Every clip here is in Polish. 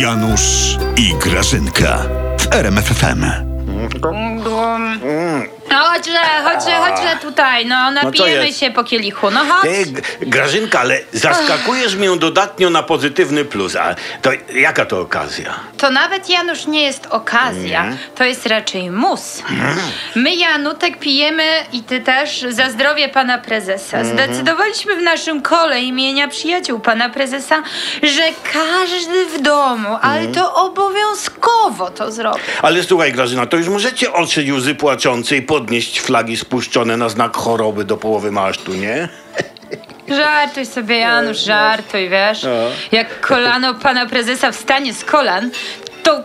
Janusz i Grażynka w RMFFM. No chodźże, chodźże, tutaj, no napijemy jest? się po kielichu, no chodź. Ty, Grażynka, ale zaskakujesz mnie dodatnio na pozytywny plus. A to jaka to okazja? To nawet Janusz nie jest okazja, Nie? to jest raczej mus. My Janutek pijemy i ty też za zdrowie pana prezesa. Zdecydowaliśmy w naszym kole imienia przyjaciół pana prezesa, że każdy w domu, ale to obowiązkowo to zrobi. Ale słuchaj, Grażyna, to już możecie otrzeć łzy płaczące i podnieść flagi spuszczone na znak choroby do połowy masztu, nie? Żartuj sobie, Janusz, żartuj, wiesz. No. Jak kolano pana prezesa wstanie z kolan, to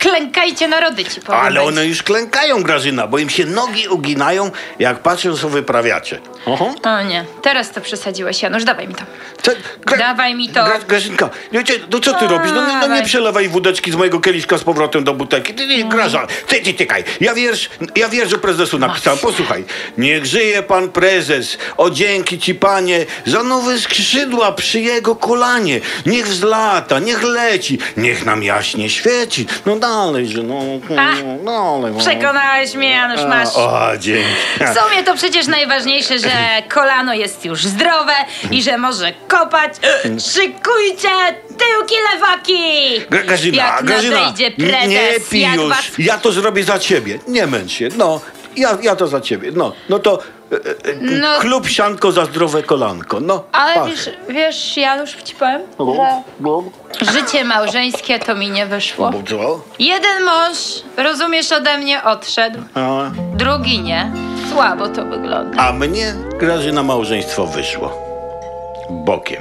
klękajcie narody ci powiem. Ale one już klękają, Grażyna, bo im się nogi uginają, jak patrzą, co wyprawiacie. Oho. O nie, teraz to przesadziłeś, Janusz, dawaj mi to. Co, Gra- Dawaj mi to. Gra, Grażynka, wiecie, no co ty robisz? No, no nie przelewaj wódeczki z mojego kieliszka z powrotem do butelki. Ty, nie, Graża, ty, ty, tykaj. Ja wiersz, ja wiersz o prezesu napisałem. Posłuchaj. Niech żyje pan prezes. O dzięki ci, panie, za nowe skrzydła przy jego kolanie. Niech wzlata, niech leci, niech nam jaśnie świeci. No dalej, że no, A, no dalej. No. Przekonałeś mnie, Janusz, masz. O, dzięki. W sumie to przecież najważniejsze, że kolano jest już zdrowe i że może kopać. Szykujcie tyłki lewaki! Grażyna, Jak Grażyna, nadejdzie prezes, nie pij jak już. was... Ja to zrobię za ciebie. Nie męcz się. No, ja, ja to za ciebie. No, no to e, e, No. klub sianko za zdrowe kolanko. No, Ale patrz. wiesz, wiesz, Janusz, ci powiem, że życie małżeńskie to mi nie wyszło. Co? Jeden mąż, rozumiesz, ode mnie odszedł, A, drugi nie. Słabo to wygląda. a mnie Grażyna małżeństwo wyszło. Bokiem.